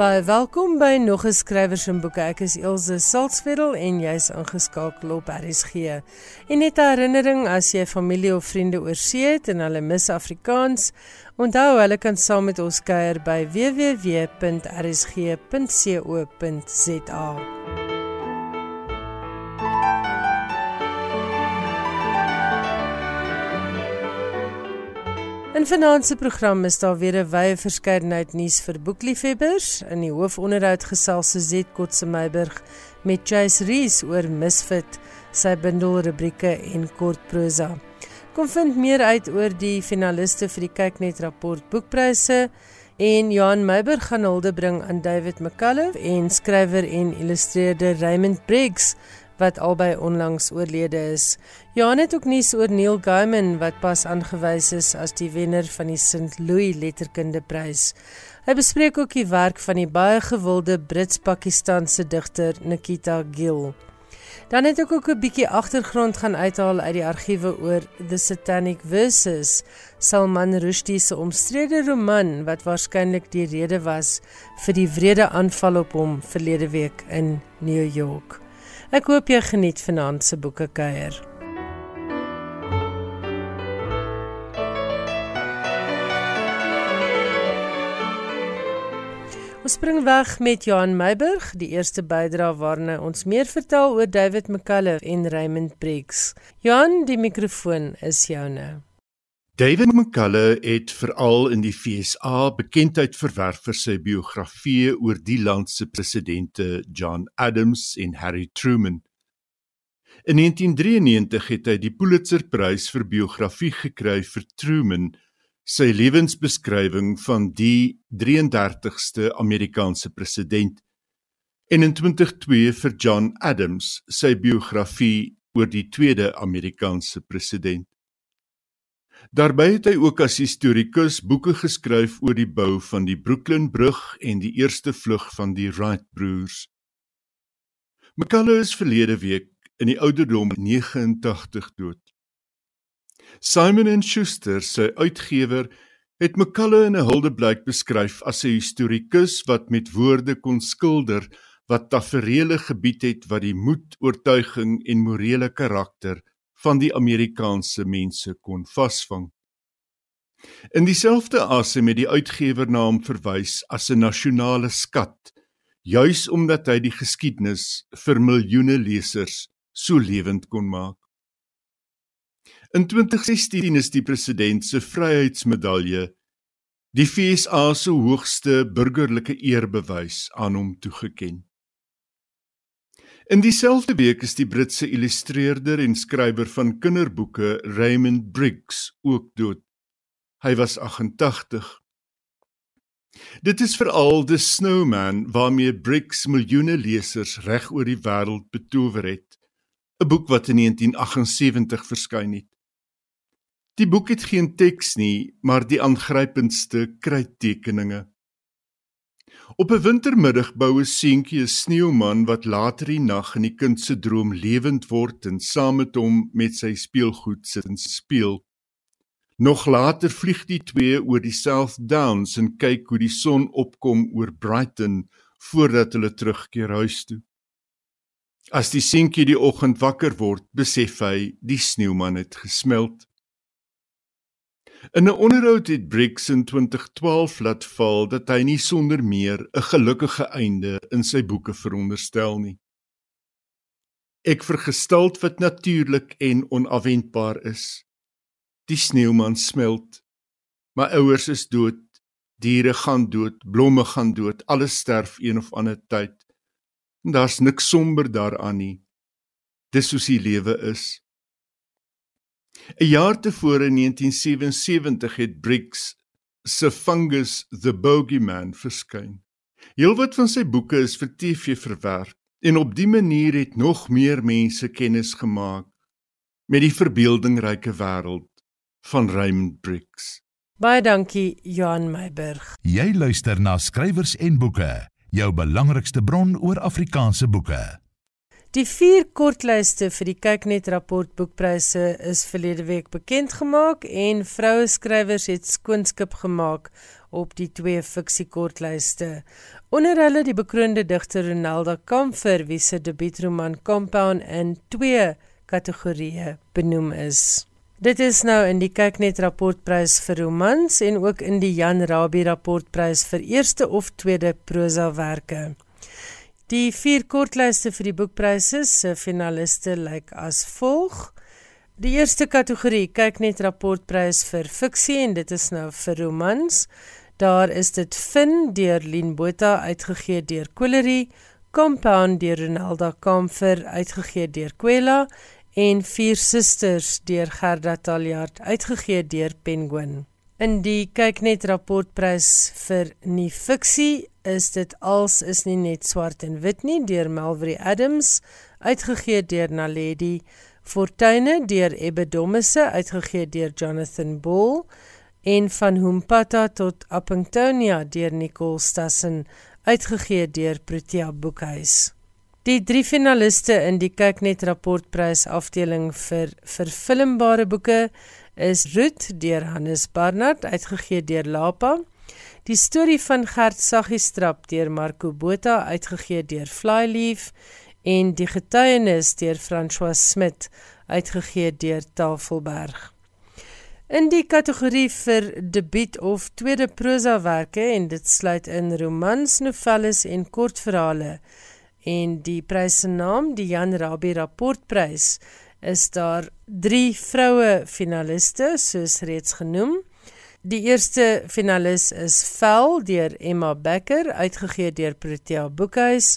Baie welkom by nog 'n skrywers en boeke. Ek is Elsje Salzwetel en jy's ingeskakel op RSG. En net 'n herinnering as jy familie of vriende oorsee het en hulle mis Afrikaans, onthou hulle kan saam met ons kuier by www.rsg.co.za. In vanaand se program is daar weer 'n wye verskeidenheid nuus vir boekliefhebbers. In die hoofonderhoud gesels Suzet Kotse-Meiburg met Chase Rees oor Misfit, sy bundel rubrieke en kort prosa. Kom vind meer uit oor die finaliste vir die Kyknet rapport boekpryse en Johan Meiburg gaan hulde bring aan David McCullough en skrywer en illustreerder Raymond Briggs wat albei onlangs oorlede is. Johan het ook nuus oor Neil Gaiman wat pas aangewys is as die wenner van die St. Louis Letterkundeprys. Hy bespreek ook die werk van die baie gewilde Brits-Pakistaanse digter Nikita Gill. Dan het ek ook 'n bietjie agtergrond gaan uithaal uit die argiewe oor The Satanic Verses, Salman Rushdie se omstrede roman wat waarskynlik die rede was vir die wrede aanval op hom verlede week in New York. Ek hoop jy geniet vanaand se boeke kuier. Ons spring weg met Johan Meiburg, die eerste bydra waarna ons meer vertel oor David McCullough en Raymond Briggs. Johan, die mikrofoon is joune. David McCullough het veral in die FSA bekendheid verwerf vir sy biografieë oor die land se presidente John Adams en Harry Truman. In 1993 het hy die Pulitzerprys vir biografie gekry vir Truman, sy lewensbeskrywing van die 33ste Amerikaanse president. En in 2002 vir John Adams, sy biografie oor die tweede Amerikaanse president. Daarby het hy ook as historikus boeke geskryf oor die bou van die Brooklyn brug en die eerste vlug van die Wright broers. McCullough is verlede week in die ouderdom 89 dood. Simon Schuster, sy uitgewer, het McCullough in 'n huldeblyk beskryf as 'n historikus wat met woorde kon skilder wat tafereele gebied het wat die moed, oortuiging en morele karakter van die Amerikaanse mense kon vasvang. In dieselfde asem met die uitgewer na hom verwys as 'n nasionale skat, juis omdat hy die geskiedenis vir miljoene lesers so lewend kon maak. In 2016 is die president se vryheidsmedalje, die FSA se hoogste burgerlike eerbewys, aan hom toegekend. In dieselfde week is die Britse illustreerder en skrywer van kinderboeke Raymond Briggs ook dood. Hy was 88. Dit is veral The Snowman waarmee Briggs miljoene lesers reg oor die wêreld betower het. 'n Boek wat in 1978 verskyn het. Die boek het geen teks nie, maar die aangrypendste kruittekeninge. Op 'n wintermiddag bou 'n seentjie 'n sneeuman wat later die nag in die kind se droom lewend word en saam met hom met sy speelgoed sit en speel. Nog later vlieg die twee oor die South Downs en kyk hoe die son opkom oor Brighton voordat hulle terugkeer huis toe. As die seentjie die oggend wakker word, besef hy die sneeuman het gesmelt. In 'n onderhoud het Briggs in 2012 laat val dat hy nie sonder meer 'n gelukkige einde in sy boeke veronderstel nie. Ek vergestalt wat natuurlik en onafwendbaar is. Die sneeuman smelt. My ouers is dood. Diere gaan dood, blomme gaan dood, alles sterf een of ander tyd. En daar's niks somber daaraan nie. Dis soos die lewe is. 'n Jaar tevore in 1977 het Briggs se Fungus the Bogeyman verskyn. Heelwat van sy boeke is vir TV verwerk en op dië manier het nog meer mense kennis gemaak met die verbeeldingryke wêreld van Raymond Briggs. Baie dankie Johan Meiburg. Jy luister na skrywers en boeke, jou belangrikste bron oor Afrikaanse boeke. Die vier kortlyste vir die Kyknet rapport boekpryse is verlede week bekend gemaak en vroue skrywers het skoonskip gemaak op die twee fiksie kortlyste. Onder hulle die bekroonde digter Ronaldo Kamfer wie se debuutroman Compound in twee kategorieë benoem is. Dit is nou in die Kyknet rapportprys vir romans en ook in die Jan Rabie rapportprys vir eerste of tweede prosa werke. Die vier kortlyste vir die boekpryse se finaliste lyk as volg. Die eerste kategorie kyk net rapportprys vir fiksie en dit is nou vir romans. Daar is dit Fin deur Lien Botha uitgegee deur Colery, Compound deur Ronaldo Kamfer uitgegee deur Kwela en Vier Susters deur Gerda Taljaard uitgegee deur Penguin. In die kyknet rapportprys vir nuwe fiksie is dit als is nie net swart en wit nie deur Melvry Adams uitgegee deur Naledi Fortuine deur Ebbe Dommese uitgegee deur Jonathan Ball en van Humpata tot Appingtonia deur Nicole Stassen uitgegee deur Protea Boekhuis. Die drie finaliste in die kyknet rapportprys afdeling vir verfilmbare boeke is Root deur Hannes Barnard uitgegee deur Lapa. Die storie van Gert Saggiestrap deur Marco Botha uitgegee deur Flyleaf en Die getuienis deur François Smit uitgegee deur Tafelberg. In die kategorie vir debuut of tweede prosawerke en dit sluit in romans, novelles en kortverhale en die pryse naam die Jan Rabie rapportprys is daar 3 vroue finaliste soos reeds genoem. Die eerste finalis is Vel deur Emma Becker uitgegee deur Protea Boekhuis.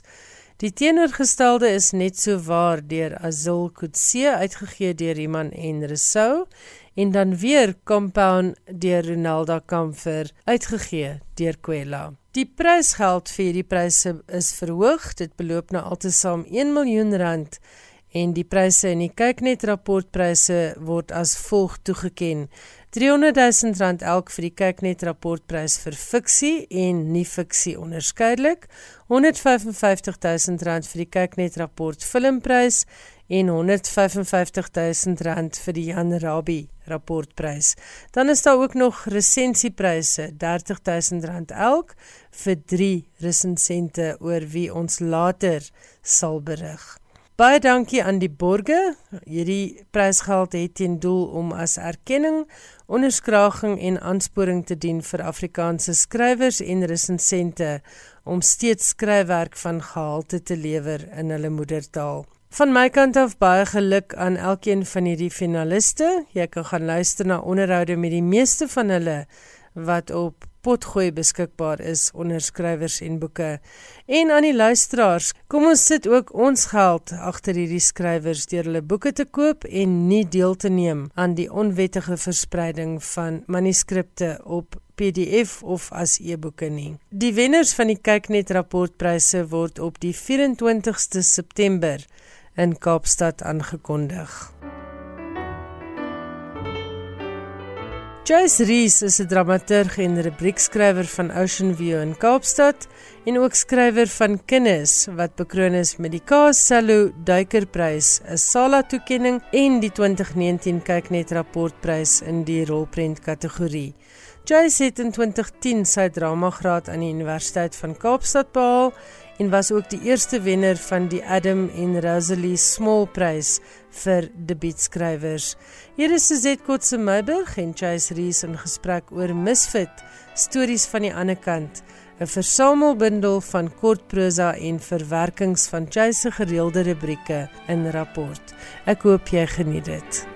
Die teenoorgestelde is net so waar deur Azul Kutse uitgegee deur Iman en Resou en dan weer Compound deur Ronaldo Kamfer uitgegee deur Kwela. Die prysgeld vir hierdie pryse is verhoog. Dit beloop nou altesaam 1 miljoen rand en die pryse in die kyknet rapportpryse word as volg toegeken. 300 000 rand elk vir die kyknet rapportprys vir fiksie en nie fiksie onderskeidelik. 155 000 rand vir die kyknet rapport filmprys en 155 000 rand vir die Jan Rabie rapportprys. Dan is daar ook nog resensiepryse, 30 000 rand elk vir 3 resensente oor wie ons later sal berig. Baie dankie aan die borge. Hierdie prysgeld het teen doel om as erkenning, onderskraging en aansporing te dien vir Afrikaanse skrywers en resensente om steeds skryfwerk van gehalte te lewer in hulle moedertaal. Van my kant af baie geluk aan elkeen van hierdie finaliste. Jy kan gaan luister na onderhoude met die meeste van hulle wat op potgooi beskikbaar is onder skrywers en boeke. En aan die luisteraars, kom ons sit ook ons geld agter hierdie skrywers deur hulle boeke te koop en nie deel te neem aan die onwettige verspreiding van manuskripte op PDF of as e-boeke nie. Die wenners van die Kyknet rapportpryse word op die 24ste September in Kaapstad aangekondig. Joyce Rees is 'n dramaturg en rubriekskrywer van Ocean View in Kaapstad en ook skrywer van Kinders wat bekroon is met die Kaapsalou Duikerprys, 'n Sala toekenning en die 2019 Kyknet rapportprys in die rolprent kategorie. Joyce het in 2010 sy dramagraad aan die Universiteit van Kaapstad behaal en was ook die eerste wenner van die Adam en Rosalie Small Prys vir debuutskrywers. Hier is Suzette Kotse Meiburg en Chase Rees in gesprek oor Misfit, stories van die ander kant, 'n versamelbundel van kortprosa en verwerkings van Chase se gereelde rubrieke in rapport. Ek hoop jy geniet dit.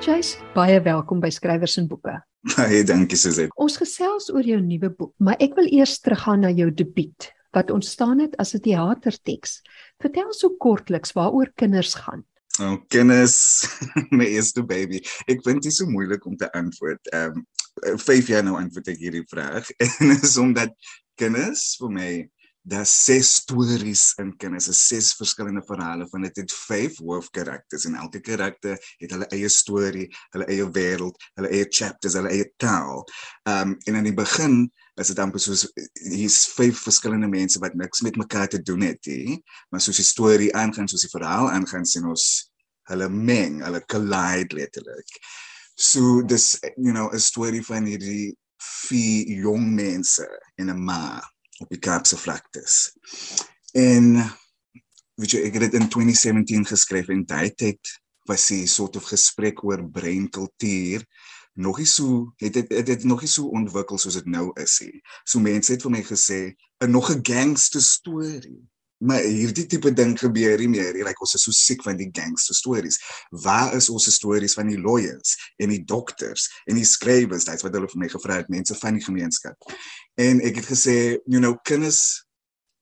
Chase, baie welkom by Skrywers en Boeke. Baie dankie Suzette. Ons gesels oor jou nuwe boek, maar ek wil eers teruggaan na jou debuut wat ontstaan het as 'n teaterteks. Vertel so kortliks waaroor kinders gaan. Oh, kinders, my eerste baby. Ek vind dit so moeilik om te antwoord. Ehm um, 5 jaar nou antwoord ek hierdie vraag en is omdat kinders vir my daar's ses stories in kinders, is ses verskillende verhale van dit het vyf hoofkarakters en elke karakter het hulle eie storie, hulle eie wêreld, hulle eie chapters, hulle eie taal. Um en in die begin is dit amper soos hier's vyf verskillende mense wat niks met mekaar te doen het nie, maar soos die storie aangaan, soos die verhaal aangaan, sien ons hulle meng, hulle collide letterlik. So dis you know 'n storie van hierdie vier jong mense in 'n ma op die Kaapse vlaktes. En weet jy ek het dit in 2017 geskryf en daai tyd was die soort of gesprek oor breinkultuur nog nie so het dit het dit nog nie so ontwikkel soos dit nou is nie. So mense het vir my gesê 'n nog 'n gangster storie. Maar hierdie tipe ding gebeur nie meer. Jy like ons is so siek van die gangster stories. Waar is ons stories van die lawyers en die dokters en die skrywers? Dit's wat hulle vir my gevra het, mense van die gemeenskap. En ek het gesê, you know, kinders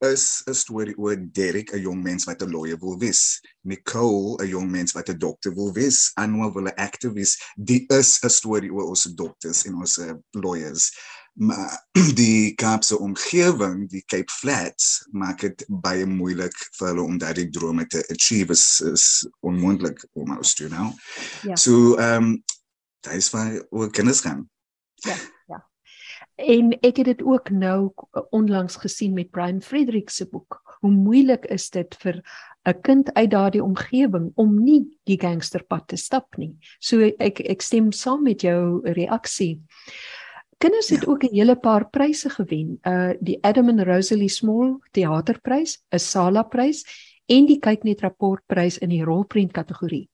is 'n storie oor Derek, 'n jong mens wat 'n lawyer wil wees. Nicole, 'n jong mens wat 'n dokter wil wees. Anwar wil 'n wees. Die is 'n storie oor ons dokters en ons lawyers. Maar die Kaapse omgewing, die Cape Flats, maak dit baie moeilik vir hulle om daardie drome te achieve. Is, is onmoontlik almost, you know. Ja. So, ehm um, daai is waar oor kinders gaan. Ja. En ek het dit ook nou onlangs gesien met Brian Fredericks se boek. Hoe moeilik is dit vir 'n kind uit daardie omgewing om nie die gangsterpad te stap nie. So ek ek stem saam met jou reaksie. Kinders het ja. ook 'n hele paar pryse gewen. Uh die Adam and Rosalie Small teaterprys, 'n Sala prys en die Kyk net rapport prys in die rolprent kategorie.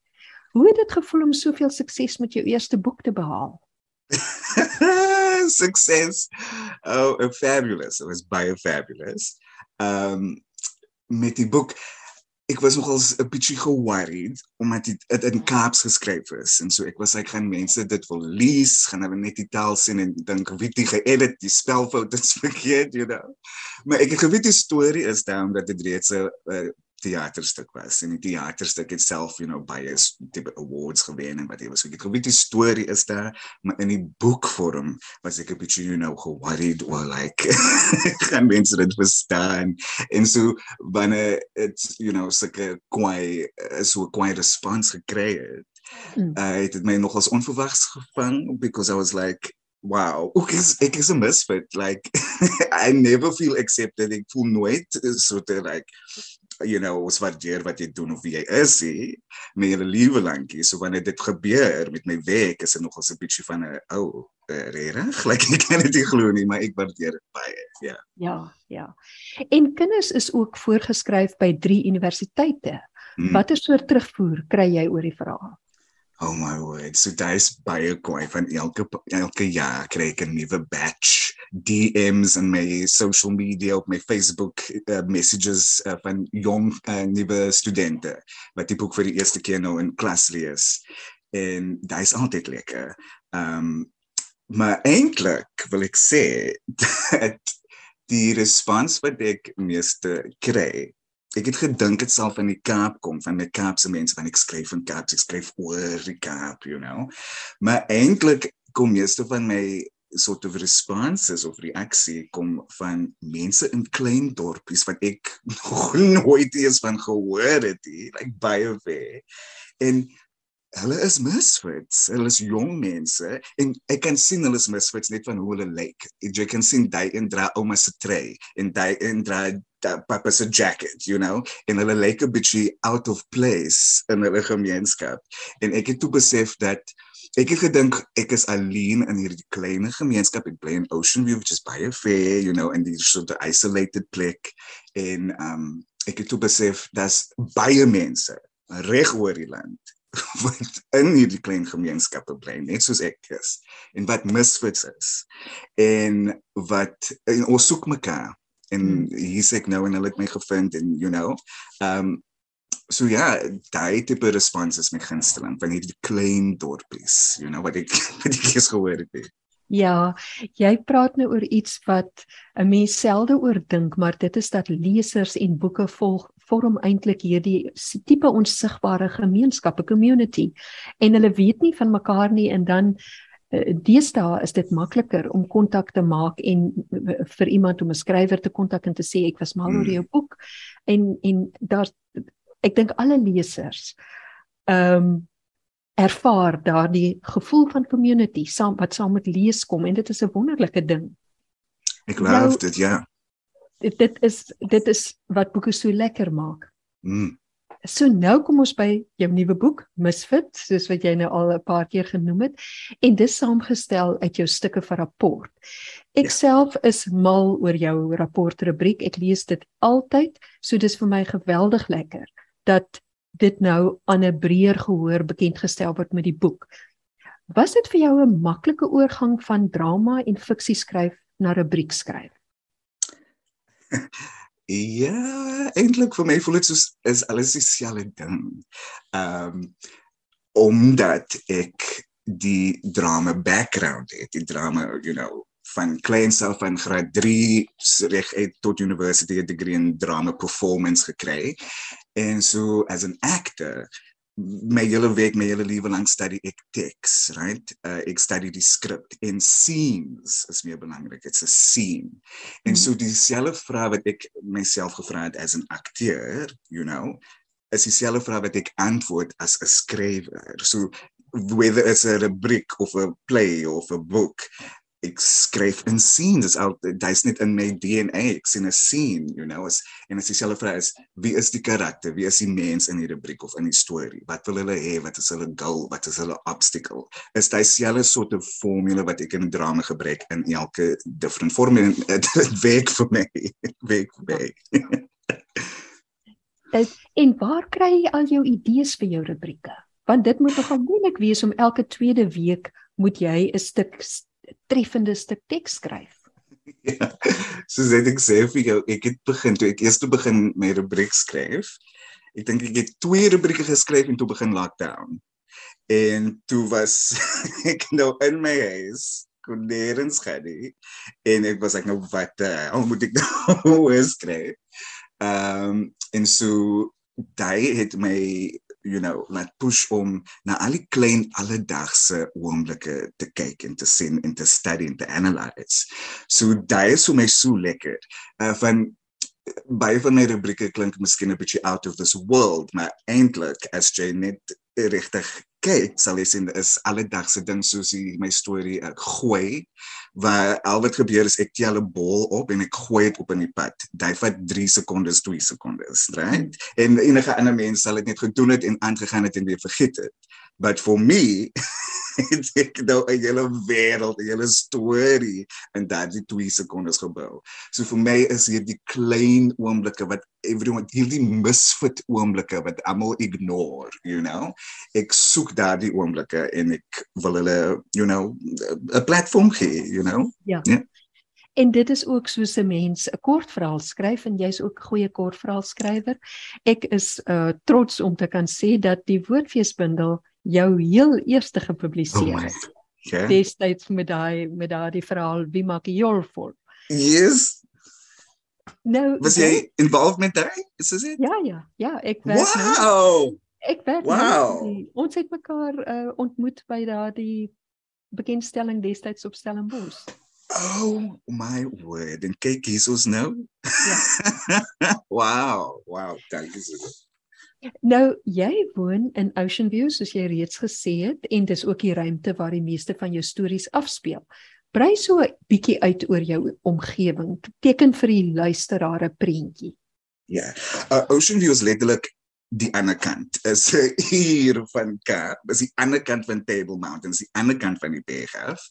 Hoe het dit gevoel om soveel sukses met jou eerste boek te behaal? success. Oh, fabulous. It was baie fabulous. Um met die boek ek was nogals 'n bietjie ge-worried omdat dit in Kaaps geskryf is en so ek was ek gaan mense dit wil lees, gaan hulle net die taal sien en dink wie dit geëdit, die spelfoute is verkeerd, you know. Maar ek het geweet die storie is daarom dat dit reeds 'n theaterstuk was. En die theaterstuk het self you know baie tipe awards gewen en wat jy was. So ek weet die storie is daar maar in die boekvorm was ek 'n bietjie you know worried or like gaan mense dit verstaan? En so wanneer it's you know 'n kwai so 'n kwai response gekry het mm. uh, het dit my nogals onverwags gevang because i was like wow ek is ek is 'n misfit like i never feel accepted. Ek voel nooit so te like you know ons waardeer wat jy doen of wie jy is hè met jou lewe lankie so wanneer dit gebeur met my werk is dit nog 'n bietjie van 'n ou oh, regtig like ek kan dit nie glo nie maar ek waardeer dit baie ja. Ja ja. En kinders is ook voorgeskryf by 3 universiteite. Hmm. watter soort terugvoer kry jy oor die verhaal Oh my word. So daai's baie kwai van elke elke jaar kry ek 'n nuwe batch DMs en my social media op my Facebook uh, messages uh, van jong uh, nuwe studente wat die boek vir die eerste keer nou in klas lees. En daai's altyd lekker. Ehm um, maar eintlik wil ek sê dat die respons wat ek meeste kry ek het gedink dit sal van die Kaap kom van my Kaapse mense want ek skryf in Kaap ek skryf oor die Kaap you know. Maar eintlik kom meeste van my soort of responses of reaksie kom van mense in klein dorpies wat ek nog nooit eens van gehoor het nie like baie ver. En hulle is misfits. Hulle is jong mense en ek kan sien hulle is misfits net van hoe hulle lyk. Jy kan sien daai en dra ouma se trei en daai en dra papa se jacket, you know, en hulle lyk 'n bietjie out of place in hulle gemeenskap. En ek het toe besef dat ek het gedink ek is alleen in hierdie klein gemeenskap. In Ocean View, which is baie fair, you know, in die sort of isolated plek. En um ek het toe besef dat baie mense reg oor die land wat in hierdie klein gemeenskappe bly net soos ek is en wat misfits is en wat en ons soek mekaar en hmm. hier's ek nou en hulle het my gevind en you know um so ja daai tipe respons is my gunsteling van hierdie klein dorpies you know wat ek wat ek gehoor het Ja, jy praat nou oor iets wat 'n mens selde oor dink, maar dit is dat lesers en boeke volg vorm eintlik hierdie tipe onsigbare gemeenskap, 'n community. En hulle weet nie van mekaar nie en dan deesdae is dit makliker om kontak te maak en vir iemand om 'n skrywer te kontak en te sê ek was mal oor jou boek en en daar ek dink alle lesers ehm um, ervaar daardie gevoel van community saam wat saam met lees kom en dit is 'n wonderlike ding. Ek glo nou, dit ja. Dit dit is dit is wat boeke so lekker maak. Mm. So nou kom ons by jou nuwe boek Misfit, soos wat jy nou al 'n paar keer genoem het, en dis saamgestel uit jou stukke van rapport. Ek ja. self is mal oor jou rapport rubriek. Ek lees dit altyd, so dis vir my geweldig lekker dat dit nou aan 'n breër gehoor bekend gestel word met die boek. Was dit vir jou 'n maklike oorgang van drama en fiksie skryf na rubriek skryf? Ja, eintlik vir my voel dit soos is alles dieselfde ding. Ehm um, omdat ek die drama background het, die drama, you know, van kleins af van graad 3 reg uit tot university degree in drama performance gekry. En so as an actor my hele week my hele lewe lank study ek teks right uh, ek study die skrip en scenes is meer belangrik it's a scene mm en so mhm. dieselfde vraag wat ek myself gevra het as 'n akteur you know is dieselfde vraag wat ek antwoord as 'n skrywer so whether it's a rubriek of a play of a book ek skryf in scenes dis al dis net in my DNA ek sien 'n scene you know as en as dieselfde vraag is wie is die karakter wie is die mens in die rubriek of in die storie wat wil hulle hê? Wat is hulle goal? Wat is hulle obstacle? Is daai selfe soort van formule wat ek in drama gebruik in elke different form en dit werk vir my werk vir my. En waar kry jy al jou idees vir jou rubrieke? Want dit moet nogal moeilik wees om elke tweede week moet jy 'n stuk treffende stuk teks skryf. Ja. Soos ek sê vir jou, ek het begin toe ek eers toe begin my rubriek skryf. Ek dink ek het twee rubrieke geskryf en toe begin lockdown. En toe was ek nou in my huis kon nêrens gaan nie. En ek was ek nou wat uh, moet ek nou skryf? Ehm um, en so daai het my you know laat push om na al die klein alledaagse oomblikke te kyk en te sien en te study en te analyse. So daai is vir my so lekker. Uh van baie van my rubrieke klink miskien 'n bietjie out of this world, maar eintlik as jy net regtig kyk, sal jy sien is alledaagse ding soos die my storie ek gooi waar al wat gebeur is ek tel 'n bol op en ek gooi dit op in die pad. Dit vat 3 sekondes, 2 sekondes, right? En enige ander mens sal dit net gedoen het en aangegaan het en weer vergeet het. But for me het ek nou 'n hele wêreld, 'n hele storie in daardie 2 sekondes gebou. So vir my is hierdie klein oomblikke wat everyone hierdie misfit oomblikke wat almal ignore, you know. Ek soek daardie oomblikke en ek wil hulle, you know, 'n platform gee, you know. Ja. Yeah. En dit is ook soos 'n mens 'n kortverhaal skryf en jy's ook 'n goeie kortverhaalskrywer. Ek is uh trots om te kan sê dat die woordfeesbundel jou heel eerste gepubliseer het. Oh ja. Destyds met daai met daai verhaal wie maak jy jol vol? Yes. Nou, was jy involved met daai? Is dit? Ja, ja, ja, ek nou. Wow. Ek werk nou wow. nou. Ons het mekaar uh, ontmoet by daai bekendstelling destyds op Stellenbosch. Oh my word. En kyk hier is nou. Ja. wow, wow, dankie so. Nou jy woon in Ocean View soos jy reeds gesê het en dis ook die ruimte waar die meeste van jou stories afspeel. Brei so 'n bietjie uit oor jou omgewing. Teken vir die luisteraar 'n prentjie. Ja. Yeah. Uh, Ocean View is letterlik die ander kant. Is hier van Kaap, is die ander kant van Table Mountains, die ander kant van die berg af.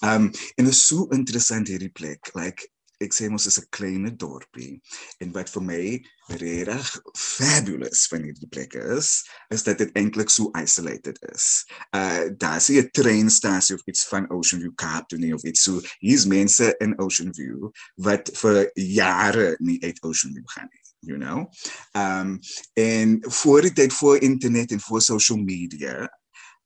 Um en dit is so interessant hierdie plek. Like ek sê mos is 'n klein dorpie en wat vir my regtig fabulous van hierdie plek is is dat dit eintlik so isolated is. Uh daar is 'n treinstasie of iets van Ocean View toe nie of iets so hier's mense in Ocean View wat vir jare nie uit Ocean View gaan nie you know um en voor die tyd voor internet en voor social media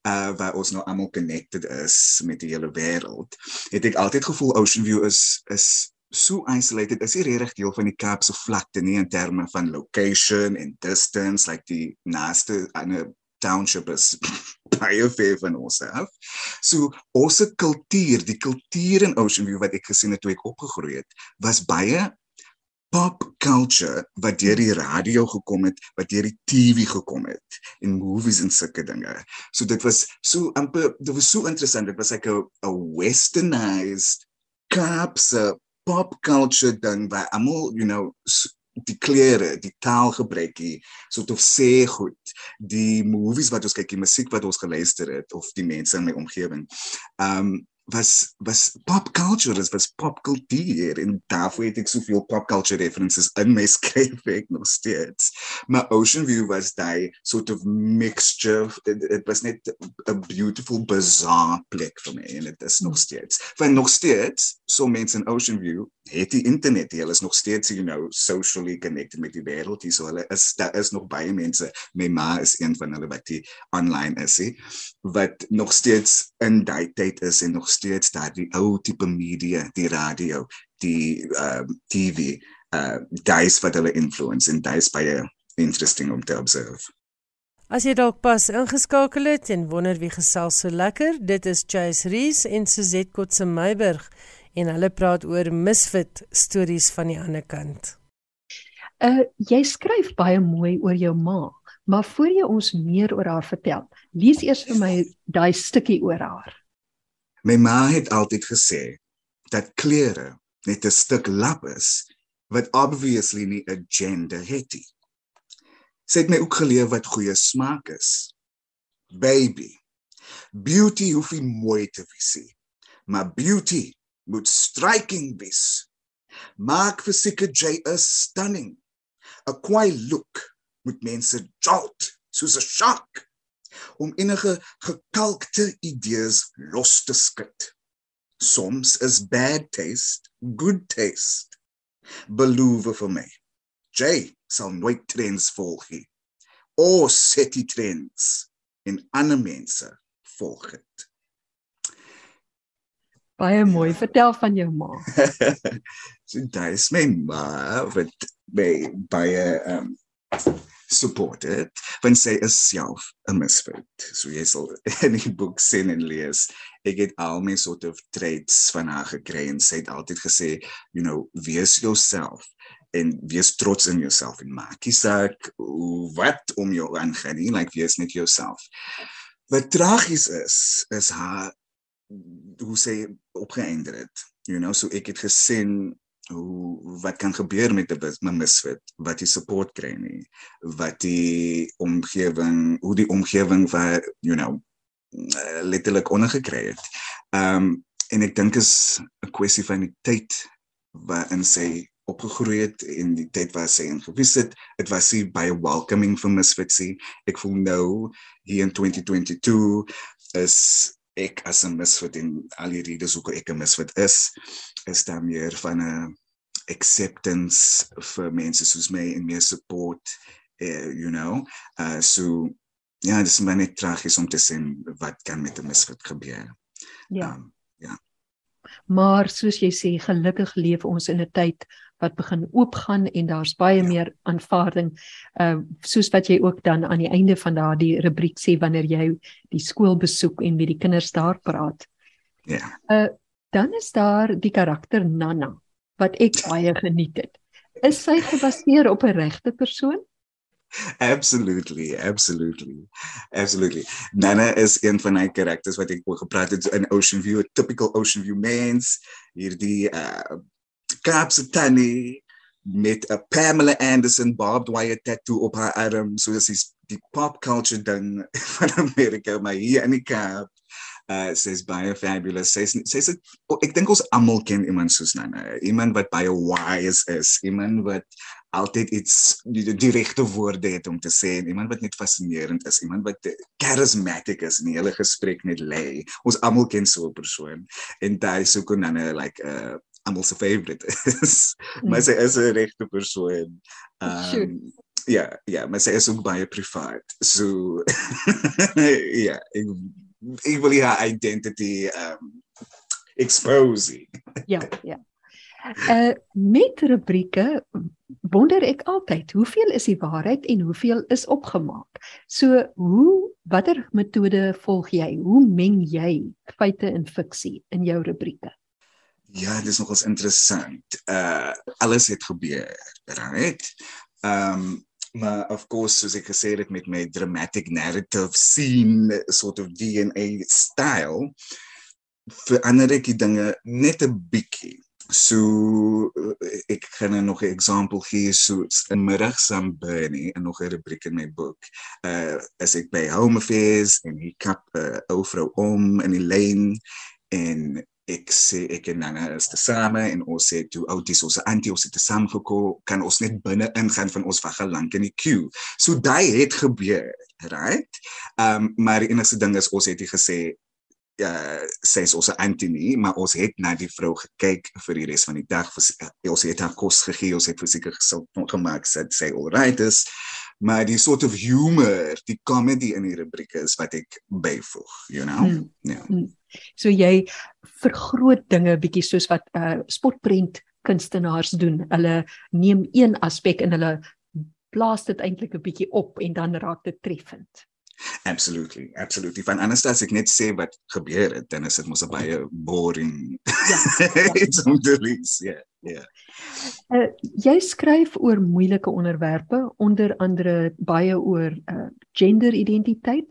uh waar ons nou almal connected is met die hele wêreld het ek altyd gevoel Ocean View is is so isolated is nie regtig deel van die Kaapse vlakte nie in terme van location en distance like die naaste ander township is baie ver van ons af. So ons kultuur, die kultuur in Ocean View wat ek gesien het toe ek opgegroei het, was baie pop culture wat deur die radio gekom het, wat deur die TV gekom het en movies en sulke dinge. So dit was so amper dit was so interessant. Dit was like 'n 'n westernized caps pop culture ding waar almal, you know, die klere, die taalgebrekkie, soort of sê goed, die movies wat ons kyk, die musiek wat ons geluister het of die mense in my omgewing. Um was was pop culture is was pop kultuur en daarvoor het ek soveel pop culture references in my skryfwerk nog steeds. Maar Ocean View was daai sort of mixture it, it was net a beautiful bizarre plek vir my en dit is nog steeds. Want nog steeds so mense in Ocean View het die internet hulle is nog steeds you know socially connected met die wêreld hier so hulle is daar is nog baie mense my ma is een van hulle wat die online is he, wat nog steeds in daai tyd is en nog steeds daar die ou tipe media, die radio, die uh TV, uh daai wat hulle influence en daai is baie interesting om te observe. As jy dalk pas ingeskakel het en wonder wie gesels so lekker, dit is Chase Rees en Suzette Kotse Meiburg en hulle praat oor misfit stories van die ander kant. Uh jy skryf baie mooi oor jou ma, maar voor jy ons meer oor haar vertel, lees eers vir my daai stukkie oor haar. My ma het altyd gesê dat klere net 'n stuk lap is wat obviously nie 'n gender het nie. Sy het my ook geleer wat goeie smaak is. Baby, beauty hoef nie mooi te wees nie, maar beauty moet striking wees. Maak fisieke jy is stunning. A quiet look moet mense jolt soos 'n shark om enige gekalkte idees los te skud. Soms is bad taste good taste. Beloof vir my. Jay sal nooit trends volg nie. O set die trends en ander mense volg dit. Baie mooi. Vertel van jou ma. so daai is my ma wat by baie um supported want sy is self 'n misfit so jy sal in die boek sien en lees ek het al my sort of traits van haar gekry en sy het altyd gesê you know wees jouself en wees trots in jouself en maak nie saak wat om jou aangaan nie like wees net jouself wat tragies is is haar hoe sy opgeëindig het you know so ek het gesien hoe wat kan gebeur met 'n misfit wat jy support kry nie wat die omgewing hoe die omgewing vir you know letterlik ondergekry het. Ehm um, en ek dink is 'n kwessie van die tyd waarin sy opgegroei het en die tyd waar sy ingewis het, dit was sy baie welcoming vir misfitsie. Ek voel nou hier in 2022 is ek as 'n misfit en al die redes hoekom ek 'n misfit is is daar meer van 'n acceptance vir mense soos my en meer support uh, you know. Uh so ja dis maar net tragies om te sien wat kan met 'n misfit gebeur. Ja. Um, ja maar soos jy sê gelukkig leef ons in 'n tyd wat begin oopgaan en daar's baie ja. meer aanvaarding uh soos wat jy ook dan aan die einde van daardie rubriek sê wanneer jy die skool besoek en met die kinders daar praat ja uh dan is daar die karakter Nana wat ek baie geniet het. Is sy gebaseer op 'n regte persoon? Absolutely, absolutely. Absolutely. Nana is een van my karakters wat ek oor gepraat het in Ocean View, a typical Ocean View mens. Hierdie uh Kaapse tannie met 'n Pamela Anderson barbed wire tattoo op haar arm, so dis die pop culture ding van Amerika, maar hier in die Kaap uh sy's baie fabulous. Sy's sy's oh, ek dink ons almal ken iemand soos Nana. Iemand wat baie wise is, iemand wat altyd iets die, die regte woorde het om te sê, iemand wat net fascinerend is, iemand wat charismatic is in die hele gesprek net lê. Ons almal ken so 'n persoon. En daai so kon Nana like uh almal se favorite is. Mm. maar sy is 'n regte persoon. Um sure. Ja, ja, maar sy is ook baie privaat. So ja, ek wil haar identity um exposing. ja, ja. Uh met rubrieke wonder ek altyd, hoeveel is die waarheid en hoeveel is opgemaak? So, hoe watter metode volg jy? Hoe meng jy feite en fiksie in jou rubrieke? Ja, dit is nogals interessant. Uh alles het gebeur, right? Um maar of course soos ek gesê het met my dramatic narrative scene sort of DNA style verander ek die dinge net 'n bietjie. So ek kan nog 'n voorbeeld gee so in middag saam Bernie en nog 'n rubriek in my boek. Uh as ek by home affairs en hy kap 'n uh, ou vrou om in die lyn en ek sê ek en Nana is te same en ons sê toe outies ons antie ons het te same gekom kan ons net binne ingaan van ons wag gelank in die queue. So daai het gebeur, right? Um, maar die enigste ding is ons het hier gesê ja sê ons antie nie, maar ons het na die vrou gekyk vir die res van die dag. Ons het haar kos gegee, ons het verseker gesit gemaak dat sy alright is. Maar die soort of humor, die comedy in die rubrieke is wat ek byvoeg, you know? Hmm. Ja. Hmm. Hmm. So jy vergroot dinge bietjie soos wat uh spotprent kunstenaars doen. Hulle neem een aspek en hulle blaas dit eintlik 'n bietjie op en dan raak dit treffend. Absolutely, absolutely. Van anders as ek net sê wat gebeur het, dan is dit mos baie boring. Ja. It's on the list. Ja, ja. Uh jy skryf oor moeilike onderwerpe, onder andere baie oor uh genderidentiteit.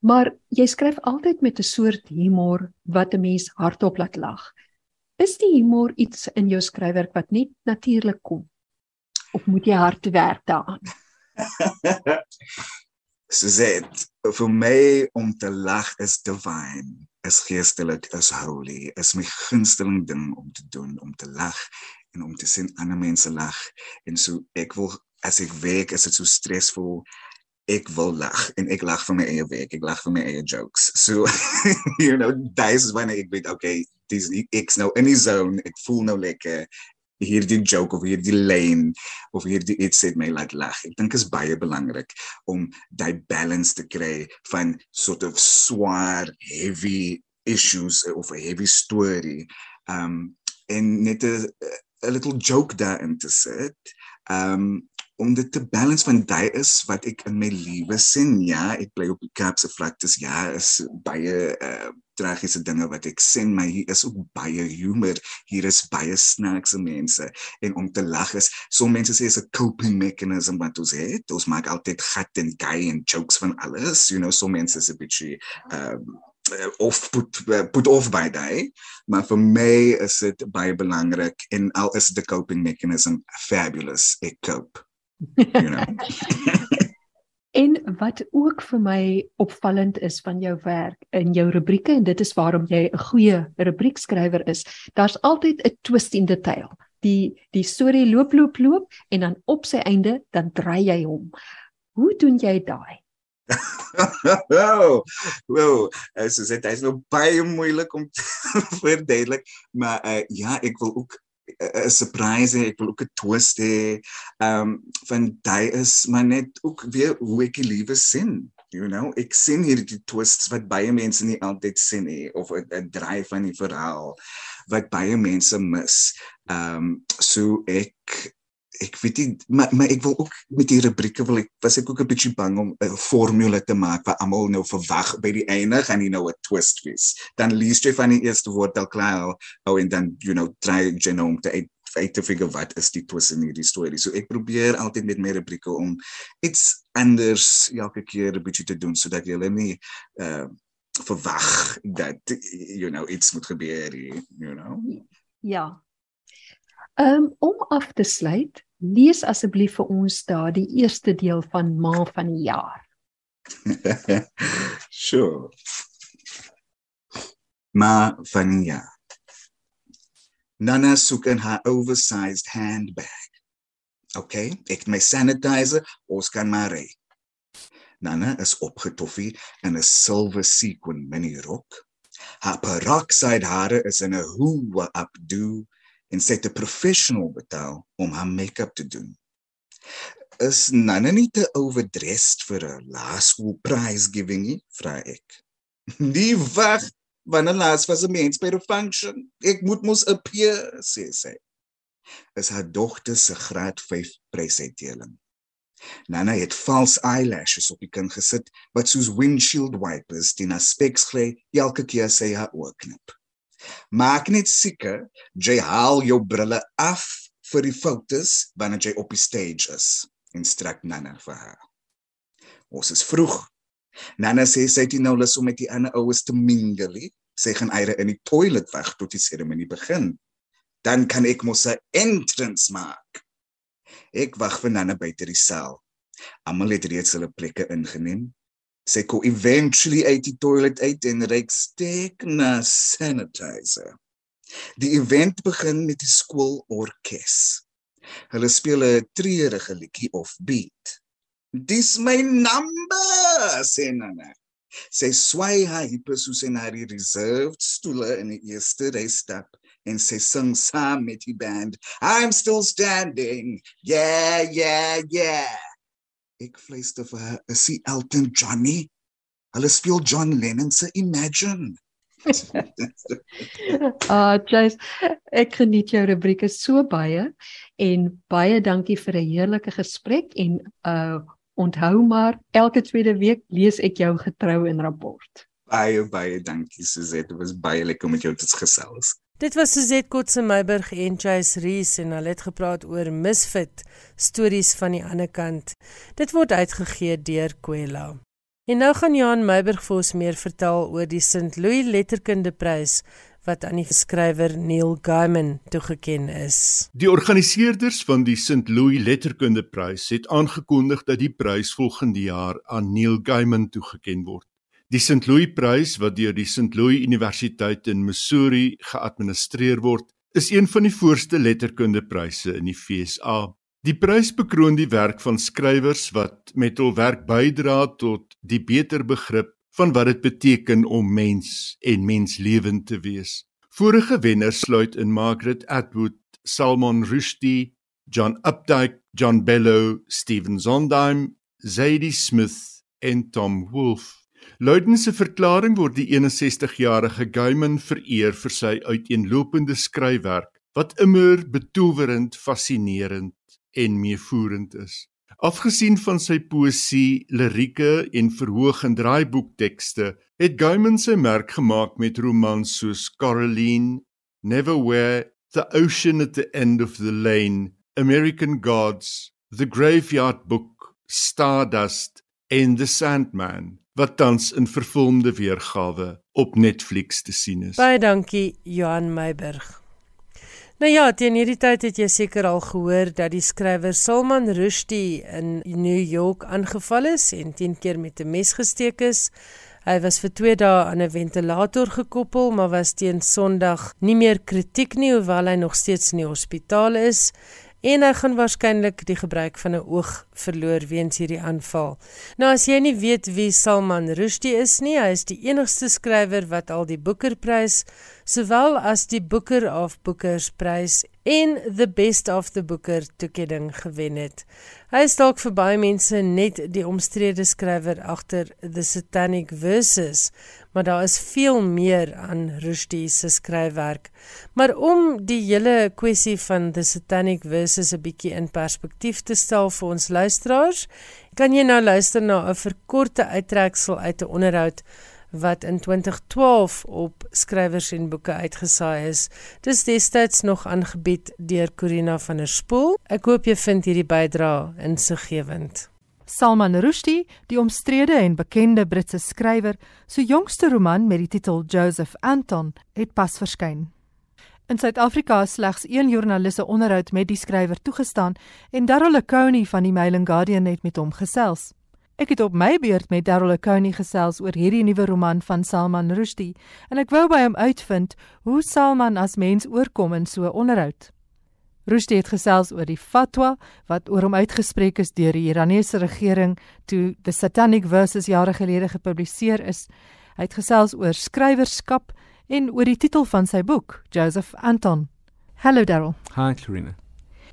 Maar jy skryf altyd met 'n soort humor wat 'n mens hardop laat lag. Is die humor iets in jou skryfwerk wat net natuurlik kom? Of moet jy hard werk daaraan? Suzette, vir my om te lag is divine, is geestelik, is holy, is my gunsteling ding om te doen, om te lag en om te sien ander mense lag. En so ek wil as ek werk, is dit so stresvol ek wil lag en ek lag vir my eie werk, ek lag vir my eie jokes. So you know, dis wanneer ek weet okay, dis ek's nou in die zone, ek voel nou lekker hierdie joke of hierdie lane of hierdie iets het my laat lag. Ek dink is baie belangrik om daai balance te kry van sort of swaar, heavy issues of a heavy story. Um en net 'n 'n little joke daarin te sit. Um om dit te balance van daai is wat ek in my lewe sien ja ek bly op die Kaap se vlaktes ja is baie uh, tragiese dinge wat ek sien maar hier is ook baie humor hier is baie snaakse mense en om te lag is so mense sê is 'n coping mechanism wat ons het ons maak altyd gat en gay en jokes van alles you know so mense is 'n bietjie um, of put put off by day maar vir my is dit baie belangrik en al is 'n coping mechanism fabulous ek cope you know. en wat ook vir my opvallend is van jou werk in jou rubrieke en dit is waarom jy 'n goeie rubriekskrywer is, daar's altyd 'n twist in tale. Die die storie loop loop loop en dan op sy einde dan draai jy hom. Hoe doen jy daai? Wow. Wow, as dit is nou baie moeilik om te verduidelik, maar uh, ja, ek wil ook 'n surprise ek wil ook 'n twist hê. Ehm van daai is maar net ook weer hoe ek die lewe sien. You know, ek sien hierdie twists wat baie mense nie altyd sien nie of 'n draai van die verhaal wat baie mense mis. Ehm um, so ek ek weet nie maar, maar ek wil ook met die rubrieke wil ek was ek ook 'n bietjie bang om 'n formule te maak wat almal nou verwag by die einde gaan jy nou 'n twist wees. Dan lees jy van die eerste woord al klaar oh en dan you know try genome te uit te figure wat is die twist in hierdie storie. So ek probeer altyd met my rubrieke om iets anders elke keer 'n bietjie te doen sodat jy hulle nie uh verwag dat you know iets moet gebeur, you know. Ja. Um, om af te sluit, lees asseblief vir ons daardie eerste deel van Ma van die jaar. sure. Ma van die jaar. Nana soek in haar oversized handbag. Okay, ek het my sanitizer, ons kan maar ry. Nana is opgetoffie in 'n silwer sequin mini rok. Haar peroxide hare is in 'n hoe updo en sy het 'n professional betaal om haar make-up te doen. Is Nana nie te overdressed vir 'n laerskool prize giving nie, vra ek. Nie wag, wanneer laas was 'n mens by 'n function? Ek moet mos appear, sê sy. is haar dogter se graad 5 presuitdeling. Nana het vals eyelashes op die kind gesit wat soos windshield wipers teen haar speks gly elke keer sy haar oë knip. Maak net seker jy haal jou brille af vir die fotos wanneer jy op die stage is, instruk Nana vir haar. Ons is vroeg. Nana sê sy het nou lus om met die ander oues te mingle. Sy gaan eire in die toilet wag tot die seremonie begin. Dan kan ek mos 'n entrance maak. Ek wag vir Nana buite die saal. Almal het reeds hulle plekke ingeneem. Sy kom eventually uit die toilet uit en reik steek na sanitizer. Die event begin met die skoolorkes. Hulle speel 'n treurige liedjie of beat. Dis my number, sê Nana. Sy swai haar heupe soos in haar reserved stoele in die eerste ry stap en sy sing saam met die band. I'm still standing. Yeah, yeah, yeah. Ek fluister vir haar, is sy Elton Johnny? Hulle speel John Lennon se Imagine. Ah, uh, Chase, ek geniet jou rubrieke so baie en baie dankie vir 'n heerlike gesprek en uh onthou maar elke tweede week lees ek jou getrou in rapport. Baie baie dankie Suzette, dit was baie lekker om met jou te gesels. Dit was Suzette Kotse Meiburg en Chase Rees en hulle het gepraat oor Misfit stories van die ander kant. Dit word uitgegee deur Kwela. En nou gaan Johan Meiburg vir ons meer vertel oor die St. Louis Letterkundeprys wat aan die skrywer Neil Gaiman toegekend is. Die organiseerders van die St. Louis Letterkundeprys het aangekondig dat die prys volgende jaar aan Neil Gaiman toegekend word. Die St. Louis Prys wat deur die St. Louis Universiteit in Missouri geadministreer word, is een van die voorste letterkundepryse in die FSA. Die prys bekroon die werk van skrywers wat met hul werk bydra tot die beter begrip van wat dit beteken om mens en menslewend te wees. Vorige wenners sluit in Margaret Atwood, Salman Rushdie, John Updike, John Bellow, Stephen Sondheim, Zadie Smith en Tom Wolfe. Luiden se verklaring word die 61-jarige Gaiman vereer vir sy uiteenlopende skryfwerk wat immer betowerend, fascinerend en meevoerend is. Afgesien van sy poësie, lirieke en verhoog en draaiboektekste, het Gaiman sy merk gemaak met romans soos Coraline, Neverwhere, The Ocean at the End of the Lane, American Gods, The Graveyard Book, Stardust en The Sandman wat tans in vervolmde weergawe op Netflix te sien is. Baie dankie Johan Meiburg. Nou ja, teen hierdie tyd het jy seker al gehoor dat die skrywer Salman Rushdie in New York aangeval is en 10 keer met 'n mes gesteek is. Hy was vir 2 dae aan 'n ventilator gekoppel, maar was teen Sondag nie meer kritiek nie hoewel hy nog steeds in die hospitaal is en hy gaan waarskynlik die gebruik van 'n oog verloor weens hierdie aanval. Nou as jy nie weet wie Salman Rushdie is nie, hy is die enigste skrywer wat al die Booker-prys sowel as die Booker of Bookers prys en the best of the Booker toekenning gewen het. Hy is dalk vir baie mense net die omstrede skrywer agter The Satanic Verses, maar daar is veel meer aan Rushdie se skryfwerk. Maar om die hele kwessie van The Satanic Verses 'n bietjie in perspektief te stel vir ons luisteraars, kan jy nou luister na 'n verkorte uittreksel uit 'n onderhoud wat in 2012 op skrywers en boeke uitgesaai is. Dis destyds nog aangebied deur Corina van der Spool. Ek hoop jy vind hierdie bydrae insiggewend. Salman Rushdie, die omstrede en bekende Britse skrywer, se jongste roman met die titel Joseph Anton, het pas verskyn. In Suid-Afrika is slegs een joernalis 'n onderhoud met die skrywer toegestaan en Darryl Coney van die Mail and Guardian het met hom gesels. Ek het op my beurt met Darryl Coney gesels oor hierdie nuwe roman van Salman Rushdie en ek wou by hom uitvind hoe Salman as mens oorkom in so 'n onderhoud. Rushdie het gesels oor die fatwa wat oor hom uitgespreek is deur die Iranese regering toe The Satanic Verses jare gelede gepubliseer is. Hy het gesels oor skrywerskap en oor die titel van sy boek, Joseph Anton. Hello Darryl. Hi Clarina.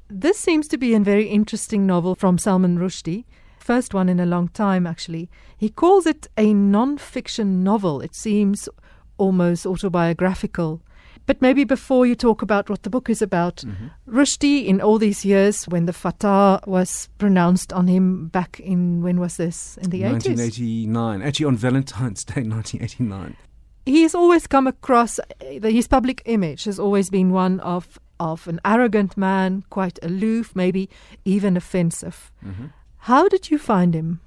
This seems to be a very interesting novel from Salman Rushdie first one in a long time, actually. He calls it a non fiction novel. It seems almost autobiographical. But maybe before you talk about what the book is about, mm-hmm. Rushdie, in all these years when the fatwa was pronounced on him back in, when was this? In the 1989. 80s? Actually, on Valentine's Day, 1989. He has always come across, his public image has always been one of, of an arrogant man, quite aloof, maybe even offensive. Mm-hmm. How did you find him?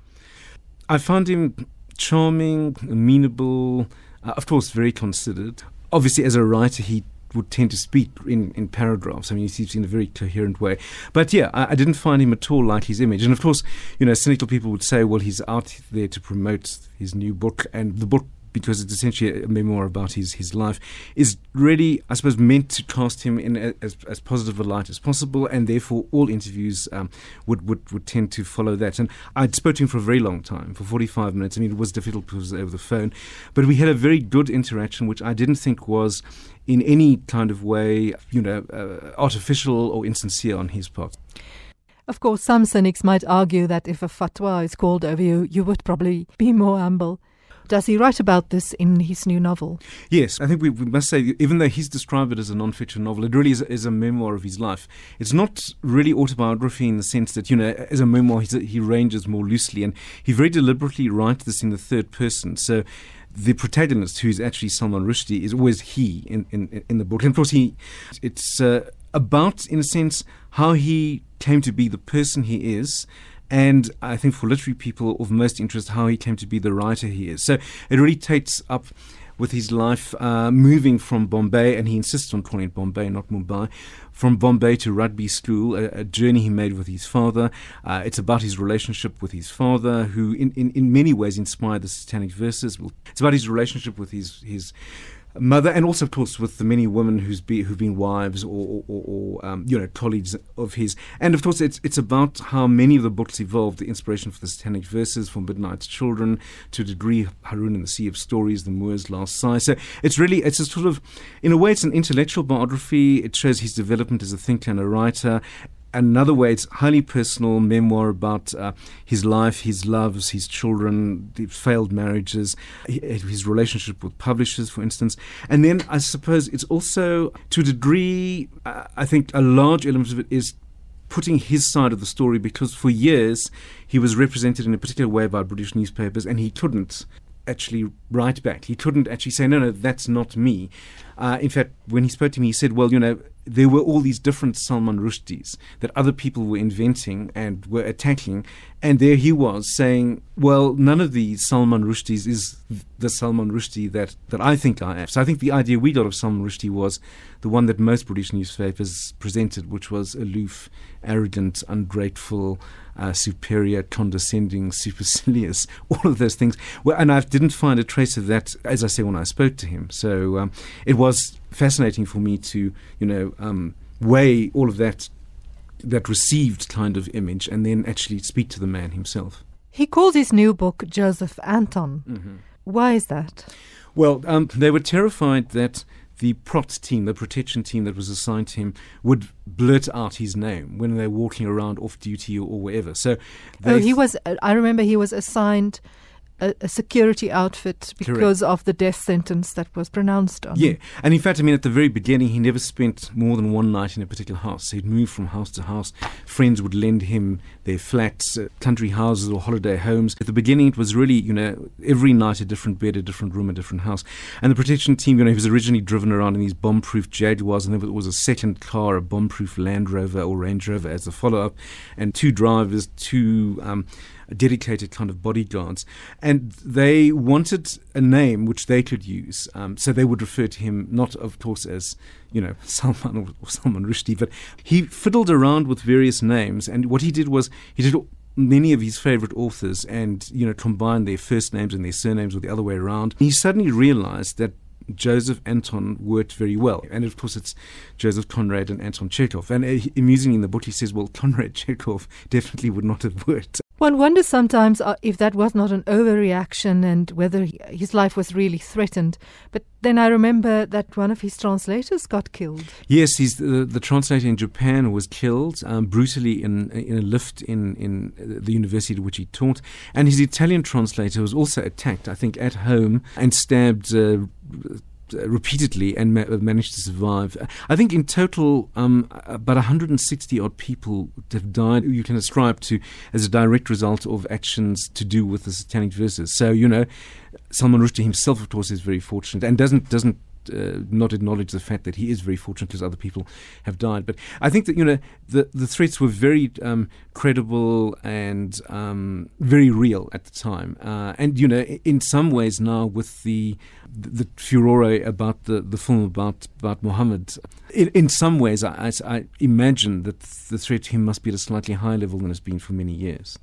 I found him charming, amenable, uh, of course, very considered. Obviously, as a writer, he would tend to speak in, in paragraphs. I mean, he speaks in a very coherent way. But yeah, I, I, didn't find him at all like his image. And of course, you know, cynical people would say, well, he's out there to promote his new book, and the book because it's essentially a memoir about his, his life, is really, I suppose, meant to cast him in a, as, as positive a light as possible, and therefore all interviews um, would, would, would tend to follow that. And I'd spoken to him for a very long time, for 45 minutes. I mean, it was difficult because it was over the phone, but we had a very good interaction, which I didn't think was in any kind of way, you know, uh, artificial or insincere on his part. Of course, some cynics might argue that if a fatwa is called over you, you would probably be more humble. Does he write about this in his new novel? Yes, I think we, we must say, even though he's described it as a non-fiction novel, it really is, is, a memoir of his life. It's not really autobiography in the sense that, you know, as a memoir, he ranges more loosely, and he very deliberately writes this in the third person. So the protagonist, who's actually Salman Rushdie, is always he in, in, in the book. And of course, he, it's uh, about, in a sense, how he came to be the person he is and I think for literary people of most interest, how he came to be the writer he is. So it really takes up with his life uh, moving from Bombay, and he insists on calling it Bombay, not Mumbai, from Bombay to rugby school, a, a journey he made with his father. Uh, it's about his relationship with his father, who in, in, in many ways inspired the Satanic Verses. It's about his relationship with his his mother, and also, of course, with the many women who's be, who've been wives or, or, or um, you know colleagues of his. And of course, it's it's about how many of the books evolved. The inspiration for the Satanic Verses, from Midnight's Children, to a degree, Haroun and the Sea of Stories, The Moor's Last Sigh. So it's really it's a sort of, in a way, it's an intellectual biography. It shows his development as a thinker and a writer, another way, it's highly personal memoir about uh, his life, his loves, his children, the failed marriages, his relationship with publishers, for instance. And then I suppose it's also, to a degree, uh, I think a large element of it is putting his side of the story because for years he was represented in a particular way by British newspapers and he couldn't actually write back. He couldn't actually say, no, no, that's not me. Uh, in fact, when he spoke to me, he said, well, you know, there were all these different Salman Rushdies that other people were inventing and were attacking. And there he was saying, well, none of these Salman Rushdies is the Salman Rushdie that, that I think I am. So I think the idea we got of Salman Rushdie was the one that most British newspapers presented, which was aloof, arrogant, ungrateful, uh, superior, condescending, supercilious, all of those things. Well, and I didn't find a trace of that, as I say, when I spoke to him. So um, it was fascinating for me to, you know, um, weigh all of that that received kind of image and then actually speak to the man himself. He calls his new book Joseph Anton. Mm-hmm. Why is that? Well, um, they were terrified that the PROT team, the protection team that was assigned to him, would blurt out his name when they're walking around off duty or, or wherever. So, oh, he was. I remember he was assigned a, a security outfit because Correct. of the death sentence that was pronounced on yeah. him. and in fact, I mean, at the very beginning, he never spent more than one night in a particular house. He'd move from house to house. Friends would lend him their flats, uh, country houses, or holiday homes. At the beginning, it was really, you know, every night a different bed, a different room, a different house. And the protection team, you know, he was originally driven around in these bomb-proof Jaguars, and there was a second car, a bomb-proof Land Rover or Range Rover as a follow-up, and two drivers, two. Um, dedicated kind of bodyguards. And they wanted a name which they could use. Um, so they would refer to him not, of course, as, you know, Salman or, or Salman Rushdie, but he fiddled around with various names. And what he did was he did many of his favorite authors and, you know, combined their first names and their surnames or the other way around. He suddenly realized that Joseph Anton worked very well. And of course, it's Joseph Conrad and Anton Chekhov. And uh, amusingly in the book, he says, well, Conrad Chekhov definitely would not have worked. One wonders sometimes uh, if that was not an overreaction and whether he, his life was really threatened. But then I remember that one of his translators got killed. Yes, the, the translator in Japan was killed um, brutally in in a lift in in the university to which he taught, and his Italian translator was also attacked, I think, at home and stabbed. Uh, uh, repeatedly and ma- managed to survive. I think in total, um, about 160 odd people have died. You can ascribe to as a direct result of actions to do with the satanic verses. So you know, Salman Rushdie himself, of course, is very fortunate and doesn't doesn't uh, not acknowledge the fact that he is very fortunate because other people have died. But I think that you know the the threats were very um, credible and um, very real at the time, uh, and you know in some ways now with the the, furore about the, the film about about Muhammad, in, in some ways I, I, I imagine that the threat to him must be at a slightly higher level than it's been for many years.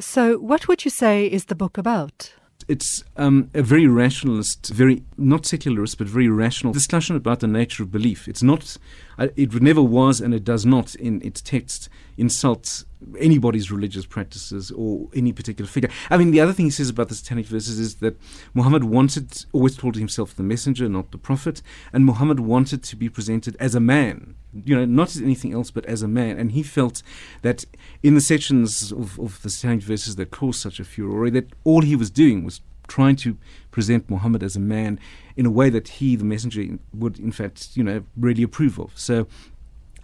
So, what would you say is the book about? It's um, a very rationalist, very not secularist, but very rational discussion about the nature of belief. It's not, uh, it never was, and it does not in its text insult anybody's religious practices or any particular figure. I mean, the other thing he says about the satanic verses is that Muhammad wanted, always called himself the messenger, not the prophet, and Muhammad wanted to be presented as a man, you know, not as anything else, but as a man. And he felt that in the sections of, of the satanic verses that caused such a furor, that all he was doing was trying to present Muhammad as a man in a way that he, the messenger, would in fact, you know, really approve of. So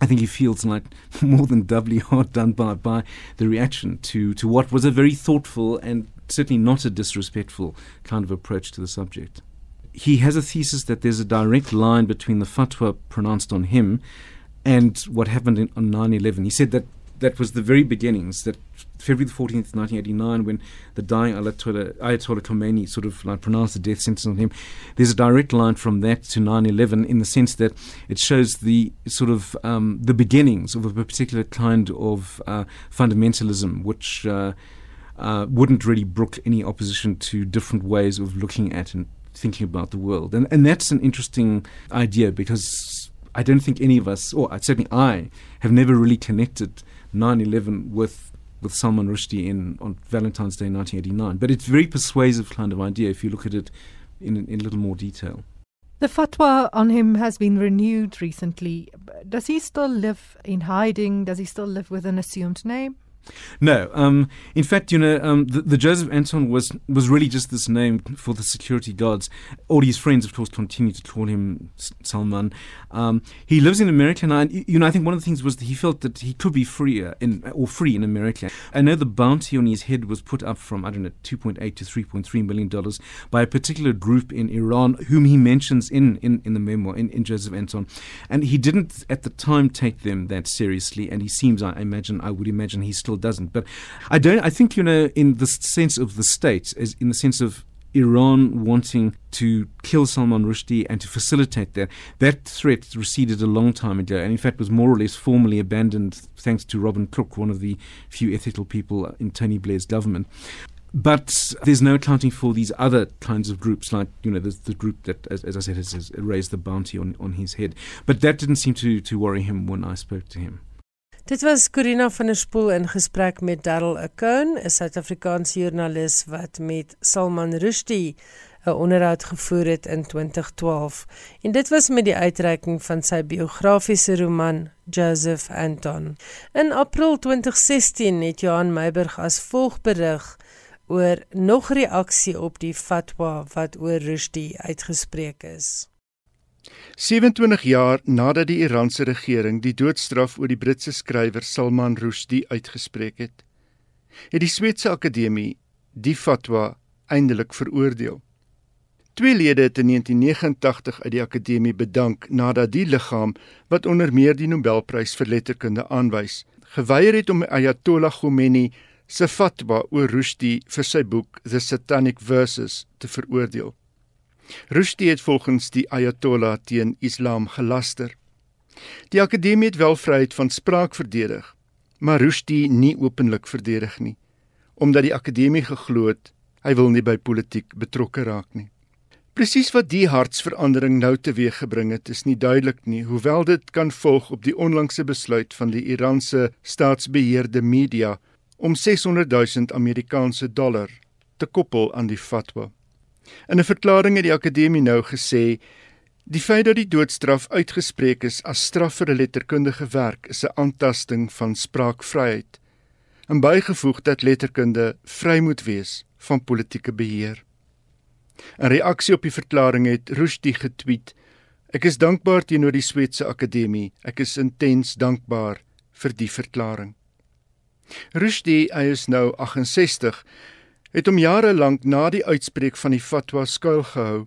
I think he feels like more than doubly hard done by by the reaction to to what was a very thoughtful and certainly not a disrespectful kind of approach to the subject. He has a thesis that there's a direct line between the fatwa pronounced on him and what happened in, on 9/11. He said that that was the very beginnings. That February the fourteenth, nineteen eighty nine, when the dying Ayatollah, Ayatollah Khomeini sort of like pronounced the death sentence on him. There's a direct line from that to 9/11 in the sense that it shows the sort of um, the beginnings of a particular kind of uh, fundamentalism, which. Uh, uh, wouldn't really brook any opposition to different ways of looking at and thinking about the world. And, and that's an interesting idea because I don't think any of us, or certainly I, have never really connected 9/11 with with Salman Rushdie in on Valentine's Day 1989. But it's a very persuasive kind of idea if you look at it in in a little more detail. The fatwa on him has been renewed recently. Does he still live in hiding? Does he still live with an assumed name? No. Um, in fact, you know, um, the, the, Joseph Anton was was really just this name for the security guards. All his friends, of course, continue to call him Salman. Um, he lives in America and you know, I think one of the things was that he felt that he could be freer in or free in America. I know the bounty on his head was put up from I don't know, two point eight to three point three million dollars by a particular group in Iran, whom he mentions in in, in the memoir in, in Joseph Anton, and he didn't at the time take them that seriously, and he seems, I imagine, I would imagine, he's still doesn't. But I don't. I think you know, in the sense of the state, as in the sense of Iran wanting to kill Salman Rushdie and to facilitate that. That threat receded a long time ago, and in fact was more or less formally abandoned thanks to Robin Cook, one of the few ethical people in Tony Blair's government. But there's no accounting for these other kinds of groups, like you know the, the group that, as, as I said, has, has, raised the bounty on, on his head. But that didn't seem to, to worry him when I spoke to him. Dit was Corina van der Spool in gesprek met Darryl Akun, 'n Suid-Afrikaanse joernalis wat met Salman Rushdie 'n onderhoud gevoer het in 2012. En dit was met die uitreiking van sy biografiese roman Joseph Anton. In April 2016 het Johan Meiburg as volg berig oor nog reaksie op die fatwa wat oor Rushdie uitgespreek is. 27 jaar nadat die Iranse regering die doodstraf oor die Britse skrywer Salman Rushdie uitgespreek het, het die Sweedse Akademie die fatwa eindelik veroordeel. Twee lede het in 1989 uit die akademie bedank nadat die liggaam wat onder meer die Nobelprys vir letterkunde aanwys, geweier het om Ayatollah Khomeini se fatwa oor Rushdie vir sy boek The Satanic Verses te veroordeel. Rushdie het volgens die Ayatollah teen Islam gelaster. Die akademie het wel vryheid van spraak verdedig, maar Rushdie nie openlik verdedig nie, omdat die akademie geglo het hy wil nie by politiek betrokke raak nie. Presies wat die hartsverandering nou teweeggebring het, is nie duidelik nie, hoewel dit kan volg op die onlangse besluit van die Iranse staatsbeheerde media om 600 000 Amerikaanse dollar te koppel aan die fatwa. In 'n verklaring het die akademie nou gesê die feit dat die doodstraf uitgespreek is as straf vir 'n letterkundige werk is 'n aantasting van spraakvryheid en bygevoeg dat letterkunde vry moet wees van politieke beheer. In reaksie op die verklaring het Rushdie getweet: "Ek is dankbaar teenoor die Swetse Akademie. Ek is intens dankbaar vir die verklaring." Rushdie, hy is nou 68, het om jare lank na die uitspreek van die fatwa skuilgehou.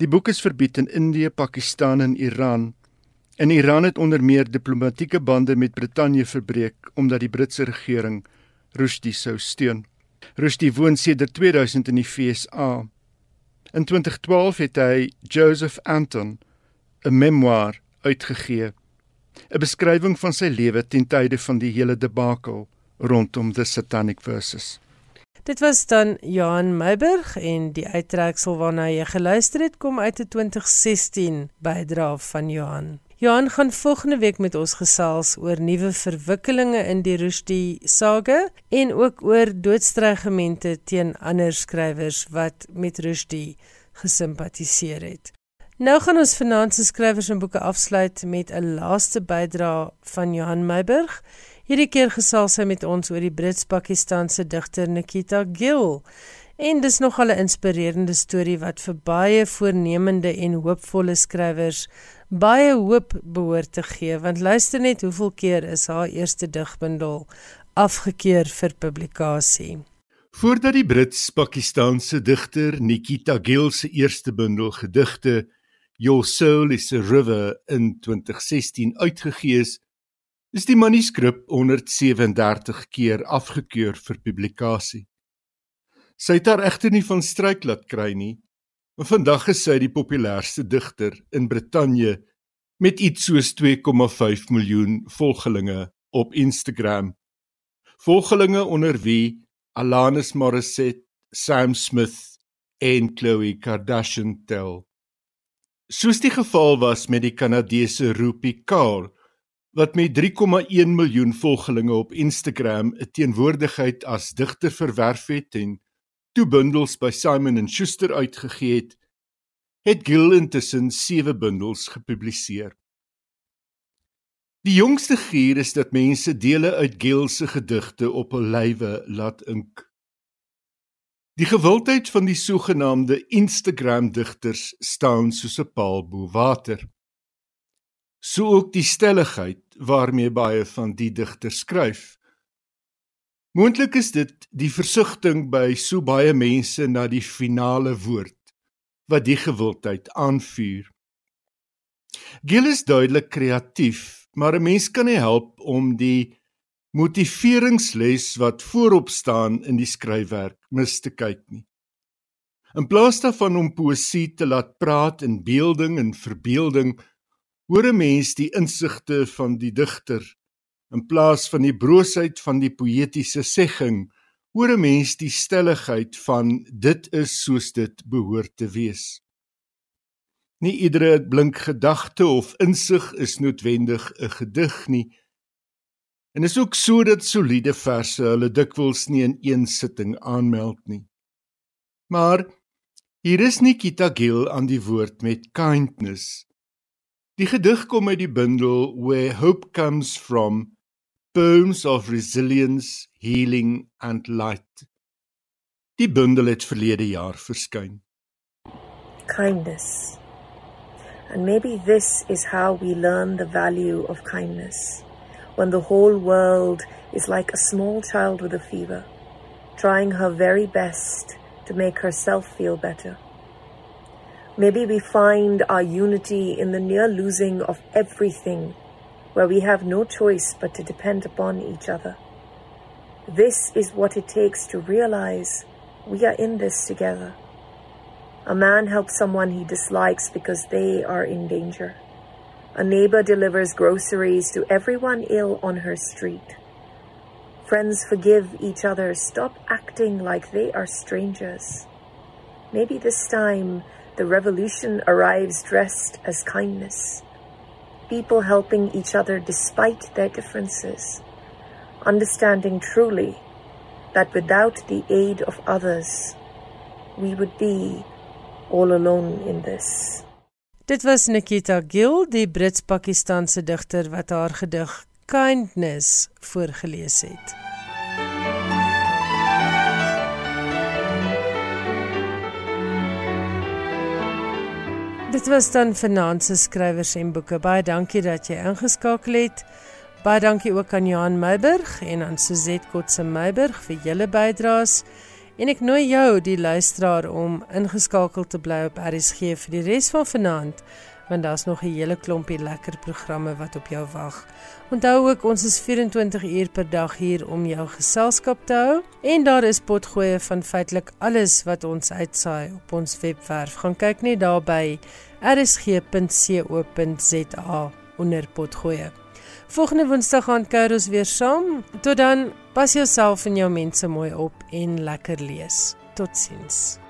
Die boek is verbied in Indië, Pakistan en Iran. In Iran het onder meer diplomatieke bande met Brittanje verbreek omdat die Britse regering Rushdie sou steun. Rushdie woon sedert 2000 in die FSA. In 2012 het hy Joseph Anton 'n memoir uitgegee 'n beskrywing van sy lewe ten tye van die hele debakel rondom the satanic verses. Dit was dan Johan Meiburg en die uittreksel waarna jy geluister het kom uit 'n 2016 bydra van Johan. Johan gaan volgende week met ons gesels oor nuwe verwikkelinge in die Rushdie sage en ook oor doodstrygemente teen ander skrywers wat met Rushdie gesimpatiseer het. Nou gaan ons vanaand se skrywers en boeke afsluit met 'n laaste bydra van Johan Meiburg. Hierdie keer gesels hy met ons oor die Brits-Pakistaanse digter Nikita Gill. En dis nogal 'n inspirerende storie wat vir baie voornemende en hoopvolle skrywers baie hoop behoort te gee, want luister net hoeveel keer is haar eerste digbundel afgekeur vir publikasie. Voordat die Brits-Pakistaanse digter Nikita Gill se eerste bundel gedigte Your Soul is a River in 2016 uitgegee is, is die manuskrip 137 keer afgekeur vir publikasie. Sy het haar egter nie van struik laat kry nie. En vandag is sy die populairste digter in Brittanje met iets soos 2,5 miljoen volgelinge op Instagram. Volgelinge onder wie Alanis Morissette, Sam Smith en Khloe Kardashian tel. Soos die geval was met die Kanadese Rupi Kaur wat met 3,1 miljoen volgelinge op Instagram 'n teenwoordigheid as digter verwerf het en toe bundels by Simon & Schuster uitgegee het, het Gill intussen 7 bundels gepubliseer. Die jongste gier is dat mense dele uit Gill se gedigte op hul lywe laat ink. Die gewildheid van die sogenaamde Instagram digters staan soos 'n paal bo water. So ook die stelligheid waarmee baie van die digters skryf. Moontlik is dit die versigtiging by so baie mense na die finale woord wat die gewildheid aanvuur. Gill is duidelik kreatief, maar 'n mens kan nie help om die motiveringsles wat voorop staan in die skryfwerk mis te kyk nie. In plaas daarvan om poësie te laat praat in beelding en verbeelding, hoor 'n mens die insigte van die digter. In plaas van die broosheid van die poëtiese segging, hoor 'n mens die stelligheid van dit is soos dit behoort te wees. Nie iedere blink gedagte of insig is noodwendig 'n gedig nie. En is ook so dat soliede verse hulle dikwels nie in een sitting aanmeld nie. Maar hier is Nikita Gill aan die woord met kindness. Die gedig kom uit die bundel Where Hope Comes From: Poems of Resilience, Healing and Light. Die bundel het verlede jaar verskyn. Kindness. And maybe this is how we learn the value of kindness. when the whole world is like a small child with a fever, trying her very best to make herself feel better. Maybe we find our unity in the near losing of everything, where we have no choice but to depend upon each other. This is what it takes to realize we are in this together. A man helps someone he dislikes because they are in danger. A neighbor delivers groceries to everyone ill on her street. Friends forgive each other, stop acting like they are strangers. Maybe this time the revolution arrives dressed as kindness. People helping each other despite their differences. Understanding truly that without the aid of others, we would be all alone in this. Dit was Nikita Gill, die Brits-Pakistaanse digter wat haar gedig Kindness voorgeles het. Dit was dan vanaand se skrywers en boeke. Baie dankie dat jy ingeskakel het. Baie dankie ook aan Johan Meiburg en aan Suzette Kotse Meiburg vir julle bydraes. En ek nooi jou, die luisteraar, om ingeskakel te bly op RSG vir die res van vanaand, want daar's nog 'n hele klompie lekker programme wat op jou wag. Onthou ook ons is 24 uur per dag hier om jou geselskap te hou en daar is potgoeie van feitelik alles wat ons uitsaai op ons webwerf. Gaan kyk net daar by rsg.co.za onder potgoeie. Volgende Woensdag gaan kuier ons weer saam. Tot dan, pas jouself en jou mense mooi op en lekker lees. Totsiens.